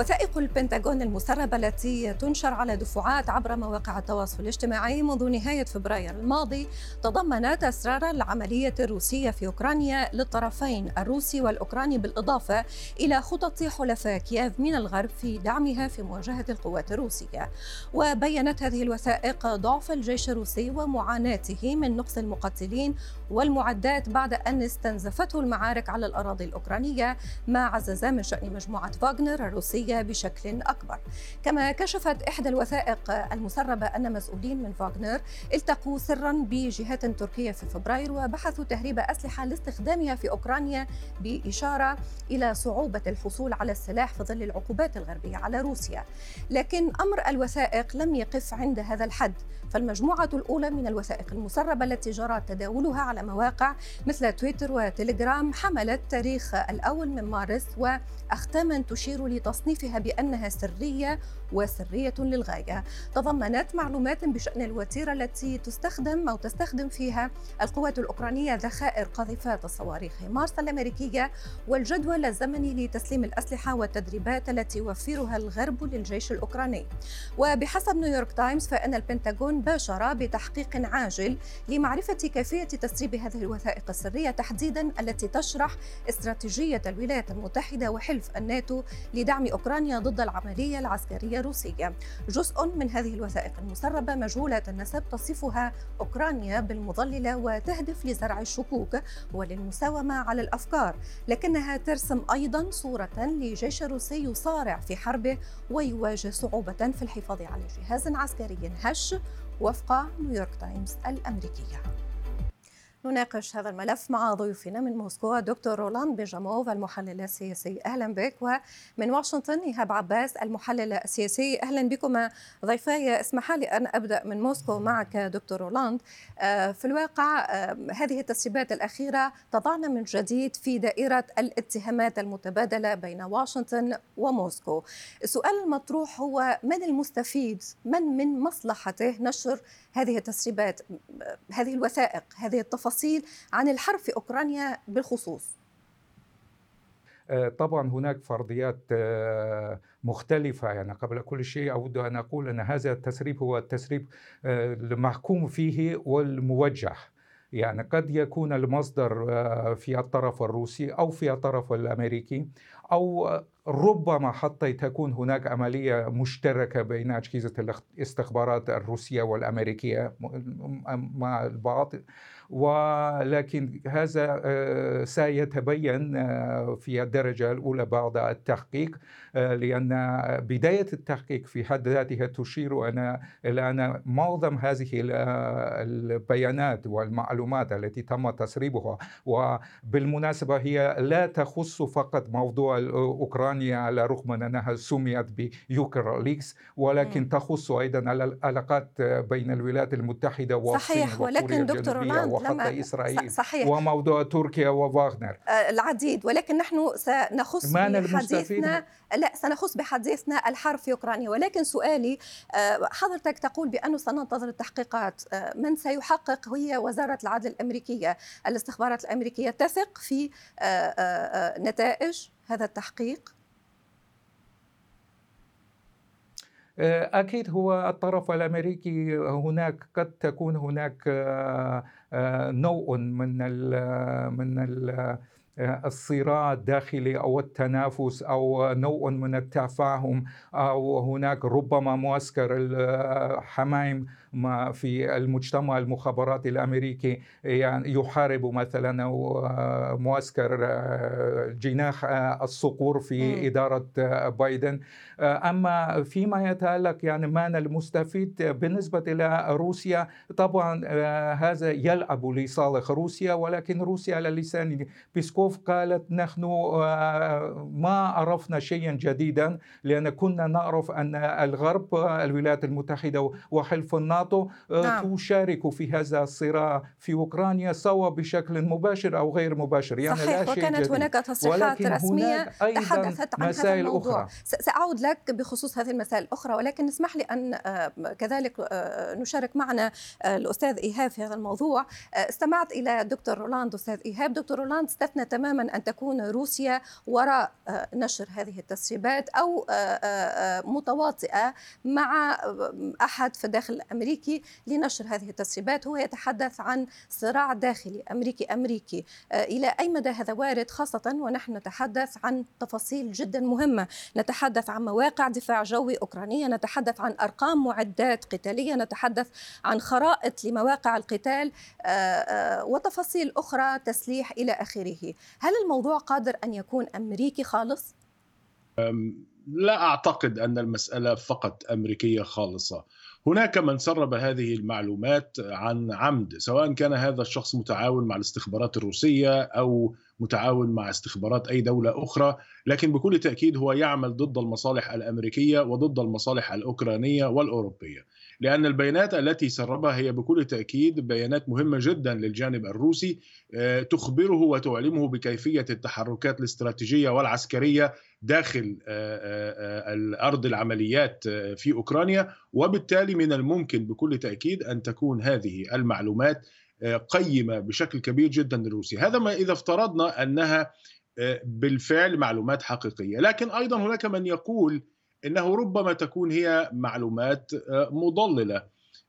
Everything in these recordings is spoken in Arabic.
وثائق البنتاغون المسربة التي تنشر على دفعات عبر مواقع التواصل الاجتماعي منذ نهاية فبراير الماضي تضمنت أسرار العملية الروسية في أوكرانيا للطرفين الروسي والأوكراني بالإضافة إلى خطط حلفاء كييف من الغرب في دعمها في مواجهة القوات الروسية. وبينت هذه الوثائق ضعف الجيش الروسي ومعاناته من نقص المقاتلين والمعدات بعد أن استنزفته المعارك على الأراضي الأوكرانية ما عزز من شأن مجموعة فاغنر الروسية بشكل أكبر. كما كشفت إحدى الوثائق المسربة أن مسؤولين من فاغنر التقوا سرا بجهات تركية في فبراير وبحثوا تهريب أسلحة لاستخدامها في أوكرانيا بإشارة إلى صعوبة الحصول على السلاح في ظل العقوبات الغربية على روسيا. لكن أمر الوثائق لم يقف عند هذا الحد. فالمجموعة الأولى من الوثائق المسربة التي جرى تداولها على مواقع مثل تويتر وتليجرام حملت تاريخ الأول من مارس وأختاما تشير لتصنيفها بأنها سرية وسرية للغاية. تضمنت معلومات بشأن الوتيرة التي تستخدم أو تستخدم فيها القوات الأوكرانية ذخائر قاذفات الصواريخ مارس الأمريكية والجدول الزمني لتسليم الأسلحة والتدريبات التي يوفرها الغرب للجيش الأوكراني. وبحسب نيويورك تايمز فإن البنتاغون باشر بتحقيق عاجل لمعرفة كيفية تسريب هذه الوثائق السرية تحديدا التي تشرح استراتيجية الولايات المتحدة وحلف الناتو لدعم أوكرانيا ضد العملية العسكرية الروسية جزء من هذه الوثائق المسربة مجهولة النسب تصفها أوكرانيا بالمضللة وتهدف لزرع الشكوك وللمساومة على الأفكار. لكنها ترسم أيضا صورة لجيش روسي يصارع في حربه ويواجه صعوبة في الحفاظ على جهاز عسكري هش وفق نيويورك تايمز الأمريكية. نناقش هذا الملف مع ضيوفنا من موسكو دكتور رولاند بيجاموف المحلل السياسي. أهلا بك. ومن واشنطن إيهاب عباس المحلل السياسي. أهلا بكم ضيفاي اسمح لي أن أبدأ من موسكو معك دكتور رولاند. في الواقع هذه التسريبات الأخيرة تضعنا من جديد في دائرة الاتهامات المتبادلة بين واشنطن وموسكو. السؤال المطروح هو من المستفيد؟ من من مصلحته نشر هذه التسريبات؟ هذه الوثائق هذه التفاصيل عن الحرب في أوكرانيا بالخصوص. طبعا هناك فرضيات مختلفة. يعني قبل كل شيء أود أن أقول أن هذا التسريب هو التسريب المحكوم فيه والموجه. يعني قد يكون المصدر في الطرف الروسي أو في الطرف الأمريكي أو ربما حتى تكون هناك عملية مشتركة بين أجهزة الاستخبارات الروسية والأمريكية مع البعض ولكن هذا سيتبين في الدرجة الأولى بعد التحقيق لأن بداية التحقيق في حد ذاتها تشير أن إلى أن معظم هذه البيانات والمعلومات التي تم تسريبها وبالمناسبة هي لا تخص فقط موضوع أوكرانيا على الرغم من أنها سميت ب Ukr Leaks ولكن م. تخص أيضا العلاقات بين الولايات المتحدة والصين صحيح ولكن دكتور رولاند وحتى إسرائيل صحيح. وموضوع تركيا وفاغنر العديد ولكن نحن سنخص بحديثنا لا سنخص بحديثنا الحرب في أوكرانيا. ولكن سؤالي حضرتك تقول بأنه سننتظر التحقيقات من سيحقق؟ هي وزارة العدل الأمريكية. الاستخبارات الأمريكية تثق في نتائج؟ هذا التحقيق؟ أكيد هو الطرف الأمريكي هناك قد تكون هناك نوع من ال من ال الصراع الداخلي أو التنافس أو نوع من التفاهم أو هناك ربما معسكر الحمايم في المجتمع المخابراتي الأمريكي يعني يحارب مثلا معسكر جناح الصقور في إدارة بايدن. أما فيما يتعلق يعني من المستفيد بالنسبة إلى روسيا طبعا هذا يلعب لصالح روسيا ولكن روسيا على لسان بيسكوف قالت نحن ما عرفنا شيئا جديدا لأن كنا نعرف أن الغرب الولايات المتحدة وحلف الناتو نعم. تشارك في هذا الصراع في أوكرانيا سواء بشكل مباشر أو غير مباشر يعني صحيح لا شيء وكانت جديد. هناك تصريحات رسمية تحدثت عن هذا الموضوع أخرى. سأعود لك بخصوص هذه المسائل الأخرى ولكن اسمح لي أن كذلك نشارك معنا الأستاذ إيهاب في هذا الموضوع استمعت إلى دكتور رولاند أستاذ إيهاب دكتور رولاند استثنى تماما أن تكون روسيا وراء نشر هذه التسريبات أو متواطئة مع أحد في الداخل الأمريكي لنشر هذه التسريبات. هو يتحدث عن صراع داخلي أمريكي أمريكي. إلى أي مدى هذا وارد خاصة ونحن نتحدث عن تفاصيل جدا مهمة. نتحدث عن مواقع دفاع جوي أوكرانية نتحدث عن أرقام معدات قتالية نتحدث عن خرائط لمواقع القتال وتفاصيل أخرى تسليح إلى آخره. هل الموضوع قادر أن يكون أمريكي خالص؟ لا أعتقد أن المسألة فقط أمريكية خالصة. هناك من سرب هذه المعلومات عن عمد سواء كان هذا الشخص متعاون مع الاستخبارات الروسية أو متعاون مع استخبارات أي دولة أخرى لكن بكل تأكيد هو يعمل ضد المصالح الأمريكية وضد المصالح الأوكرانية والأوروبية. لأن البيانات التي سربها هي بكل تأكيد بيانات مهمة جدا للجانب الروسي آه، تخبره وتعلمه بكيفية التحركات الاستراتيجية والعسكرية داخل آه، آه، الأرض العمليات في أوكرانيا. وبالتالي من الممكن بكل تأكيد أن تكون هذه المعلومات قيمة بشكل كبير جدا لروسيا. هذا ما إذا افترضنا أنها بالفعل معلومات حقيقية. لكن أيضا هناك من يقول إنه ربما تكون هي معلومات آه، مضللة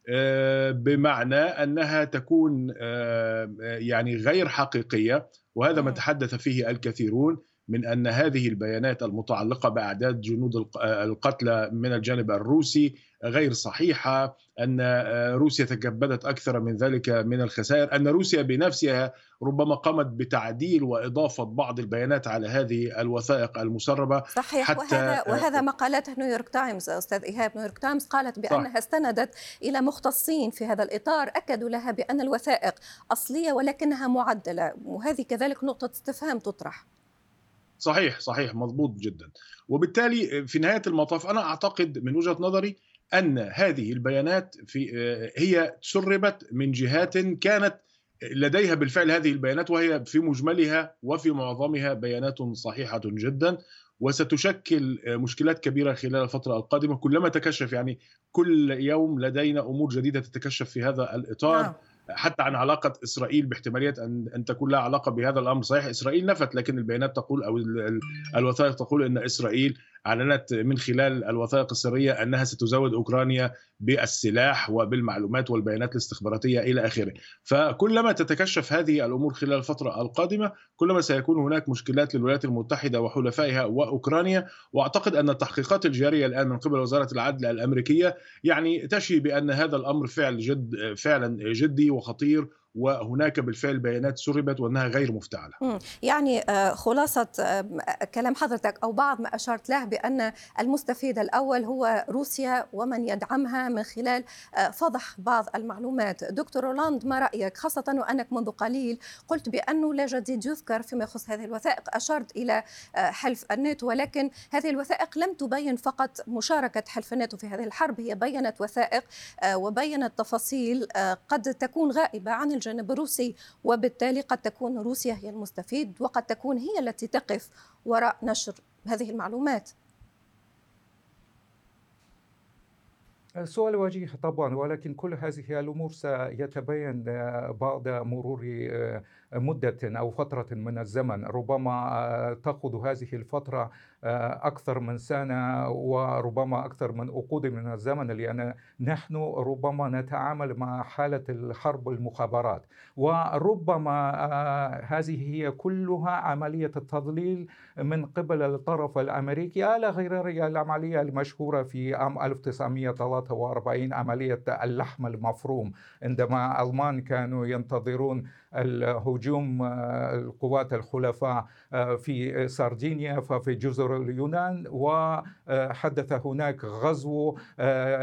آه، بمعنى أنها تكون آه، يعني غير حقيقية وهذا ما تحدث فيه الكثيرون. من أن هذه البيانات المتعلقة بأعداد جنود القتلى من الجانب الروسي غير صحيحة أن روسيا تكبدت أكثر من ذلك من الخسائر أن روسيا بنفسها ربما قامت بتعديل وإضافة بعض البيانات على هذه الوثائق المسربة. صحيح. حتى وهذا وهذا ما قالته نيويورك تايمز أستاذ إيهاب. نيويورك تايمز قالت بأنها صح. استندت إلى مختصين في هذا الإطار أكدوا لها بأن الوثائق أصلية ولكنها معدلة وهذه كذلك نقطة استفهام تطرح. صحيح صحيح مضبوط جدا. وبالتالي في نهاية المطاف أنا أعتقد من وجهة نظري أن هذه البيانات في هي سربت من جهات كانت لديها بالفعل هذه البيانات وهي في مجملها وفي معظمها بيانات صحيحة جدا وستشكل مشكلات كبيرة خلال الفترة القادمة. كلما تكشف يعني كل يوم لدينا أمور جديدة تتكشف في هذا الإطار. نعم. حتى عن علاقة إسرائيل باحتمالية أن أن تكون لها علاقة بهذا الأمر. صحيح إسرائيل نفت لكن البيانات تقول أو الوثائق تقول إن إسرائيل أعلنت من خلال الوثائق السرية أنها ستزود أوكرانيا بالسلاح وبالمعلومات والبيانات الاستخباراتية إلى آخره، فكلما تتكشف هذه الأمور خلال الفترة القادمة كلما سيكون هناك مشكلات للولايات المتحدة وحلفائها وأوكرانيا، وأعتقد أن التحقيقات الجارية الآن من قبل وزارة العدل الأمريكية يعني تشي بأن هذا الأمر فعل جد فعلا جدي وخطير وهناك بالفعل بيانات سربت وأنها غير مفتعلة. يعني آه، خلاصة آه، كلام حضرتك أو بعض ما أشرت له بأن المستفيد الأول هو روسيا ومن يدعمها من خلال آه، فضح بعض المعلومات. دكتور رولاند ما رأيك خاصة وأنك منذ قليل قلت بأنه لا جديد يذكر فيما يخص هذه الوثائق، أشرت إلى حلف الناتو ولكن هذه الوثائق لم تبين فقط مشاركة حلف الناتو في هذه الحرب، هي بينت وثائق وبينت تفاصيل قد تكون غائبة عن الجانب الروسي وبالتالي قد تكون روسيا هي المستفيد وقد تكون هي التي تقف وراء نشر هذه المعلومات. سؤال وجيه طبعا ولكن كل هذه الأمور سيتبين بعد مرور مدة أو فترة من الزمن. ربما تأخذ هذه الفترة أكثر من سنة وربما أكثر من عقود من الزمن لأن نحن ربما نتعامل مع حالة الحرب المخابرات. وربما هذه هي كلها عملية التضليل من قبل الطرف الأمريكي على غير العملية المشهورة في عام 1973 43 عملية اللحم المفروم. عندما الألمان كانوا ينتظرون الهجوم القوات الخلفاء في سردينيا ففي جزر اليونان وحدث هناك غزو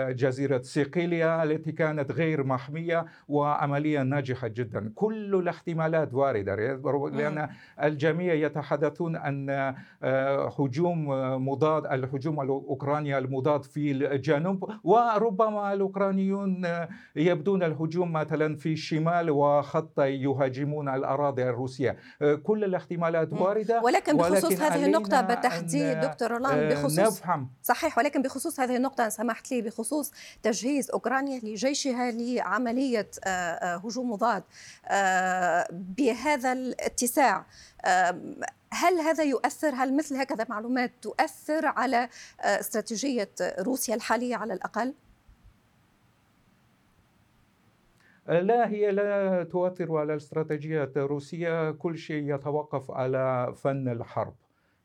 جزيرة سيقيليا التي كانت غير محمية وعملية ناجحة جدا. كل الاحتمالات واردة لأن الجميع يتحدثون أن هجوم مضاد الهجوم الأوكراني المضاد في الجنوب وربما الأوكرانيون يبدون الهجوم مثلا في الشمال وخط يهاجمون الأراضي الروسية. كل الاحتمالات واردة ولكن بخصوص ولكن هذه النقطة بالتحديد دكتور رولان بخصوص نفهم. صحيح ولكن بخصوص هذه النقطة إن سمحت لي بخصوص تجهيز أوكرانيا لجيشها لعملية هجوم مضاد بهذا الاتساع. هل هذا يؤثر؟ هل مثل هكذا معلومات تؤثر على استراتيجية روسيا الحالية على الأقل؟ لا هي لا تؤثر على الاستراتيجية الروسية كل شيء يتوقف على فن الحرب.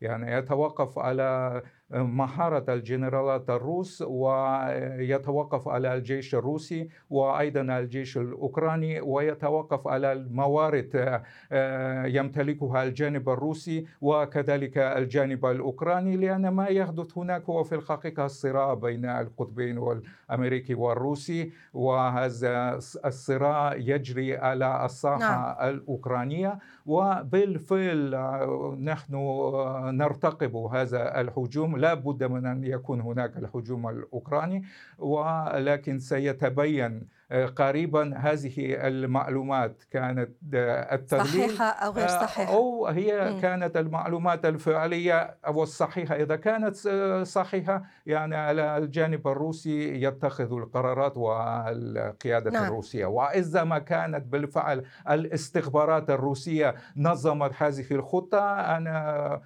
يعني يتوقف على مهارة الجنرالات الروس ويتوقف على الجيش الروسي وأيضا الجيش الأوكراني ويتوقف على الموارد آه، يمتلكها الجانب الروسي وكذلك الجانب الأوكراني لأن ما يحدث هناك هو في الحقيقة الصراع بين القطبين والأمريكي والروسي وهذا الصراع يجري على الساحة نعم. الأوكرانية وبالفعل آه، نحن آه، نرتقب هذا الهجوم لا بد من أن يكون هناك الهجوم الأوكراني ولكن سيتبين آه، قريبا هذه المعلومات كانت آه، التغليل صحيحة أو غير آه، صحيحة أو هي. كانت المعلومات الفعلية أو الصحيحة إذا كانت صحيحة يعني على الجانب الروسي يتخذ القرارات والقيادة نعم. الروسية وإذا ما كانت بالفعل الاستخبارات الروسية نظمت هذه الخطة أنا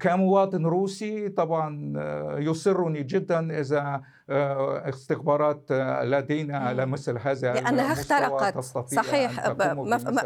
كمواطن روسي؟ طبعا آه، يسرني جدا إذا آه، استخبارات آه، لدينا على مثل هذا لأنها اخترقت. صحيح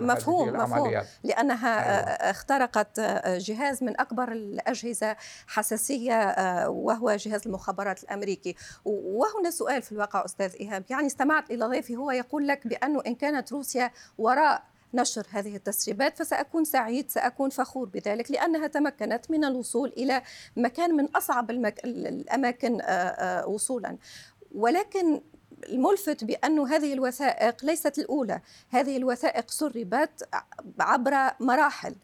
مفهوم مفهوم. لأنها اخترقت جهاز من أكبر الأجهزة حساسية وهو جهاز المخابرات الأمريكي. وهنا سؤال في الواقع أستاذ إيهاب. يعني استمعت إلى ضيفي هو يقول لك بأنه إن كانت روسيا وراء نشر هذه التسريبات فسأكون سعيد سأكون فخور بذلك لأنها تمكنت من الوصول إلى مكان من أصعب المك... الأماكن وصولا. ولكن الملفت بأن هذه الوثائق ليست الأولى. هذه الوثائق سربت عبر مراحل.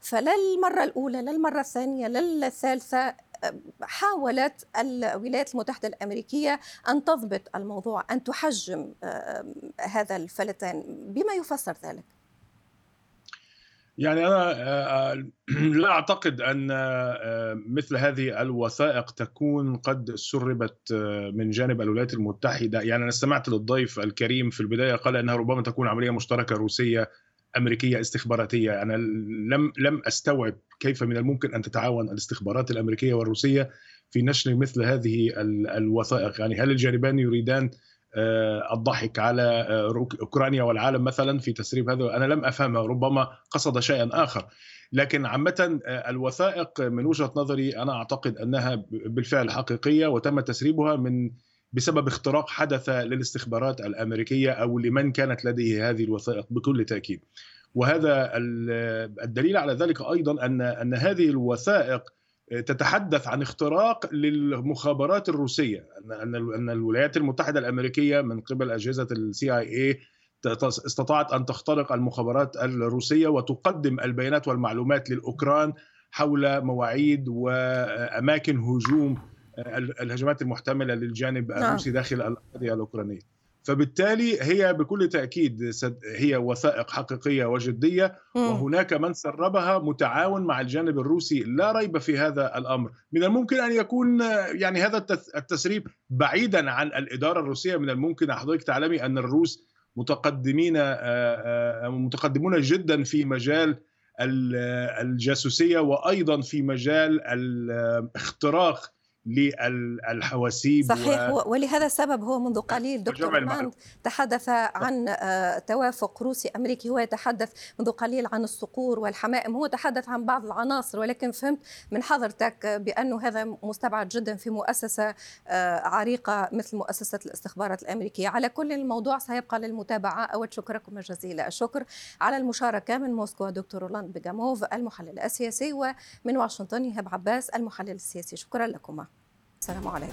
فلا المرة الأولى لا المرة الثانية لا الثالثة حاولت الولايات المتحدة الأمريكية أن تضبط الموضوع أن تحجم هذا الفلتان بما يفسر ذلك. يعني أنا آه، آه، لا أعتقد أن آه، مثل هذه الوثائق تكون قد سربت من جانب الولايات المتحدة. يعني أنا استمعت للضيف الكريم في البداية قال إنها ربما تكون عملية مشتركة روسية أمريكية استخباراتية. أنا لم لم أستوعب كيف من الممكن أن تتعاون الاستخبارات الأمريكية والروسية في نشر مثل هذه الوثائق. يعني هل الجانبان يريدان الضحك على آه، أوكرانيا والعالم مثلا في تسريب هذا أنا لم افهمه ربما قصد شيئا آخر. لكن عامة آه، الوثائق من وجهة نظري أنا أعتقد أنها بالفعل حقيقية وتم تسريبها من بسبب اختراق حدث للاستخبارات الأمريكية أو لمن كانت لديه هذه الوثائق بكل تأكيد. وهذا الدليل على ذلك أيضا أن أن هذه الوثائق تتحدث عن اختراق للمخابرات الروسية ان أن الولايات المتحدة الأمريكية من قبل أجهزة السي اي اي استطاعت أن تخترق المخابرات الروسية وتقدم البيانات والمعلومات للاوكران حول مواعيد وأماكن هجوم الهجمات المحتملة للجانب نعم. الروسي داخل الأراضي الأوكرانية. فبالتالي هي بكل تأكيد هي وثائق حقيقية وجدية وهناك من سربها متعاون مع الجانب الروسي لا ريب في هذا الأمر. من الممكن أن يكون يعني هذا التسريب بعيدا عن الإدارة الروسية من الممكن حضرتك تعلمي أن الروس متقدمين متقدمون جدا في مجال الجاسوسية وأيضا في مجال الاختراق للحواسيب صحيح. و... ولهذا السبب هو منذ قليل. دكتور رولاند تحدث عن آه، توافق روسي أمريكي. هو يتحدث منذ قليل عن الصقور والحمائم. هو تحدث عن بعض العناصر ولكن فهمت من حضرتك بانه هذا مستبعد جدا في مؤسسة آه، عريقة مثل مؤسسة الاستخبارات الأمريكية. على كل الموضوع سيبقى للمتابعة أود شكركم جزيل الشكر على المشاركة من موسكو دكتور رولاند بيجاموف المحلل السياسي ومن واشنطن ايهاب عباس المحلل السياسي. شكرا لكما. السلام عليكم.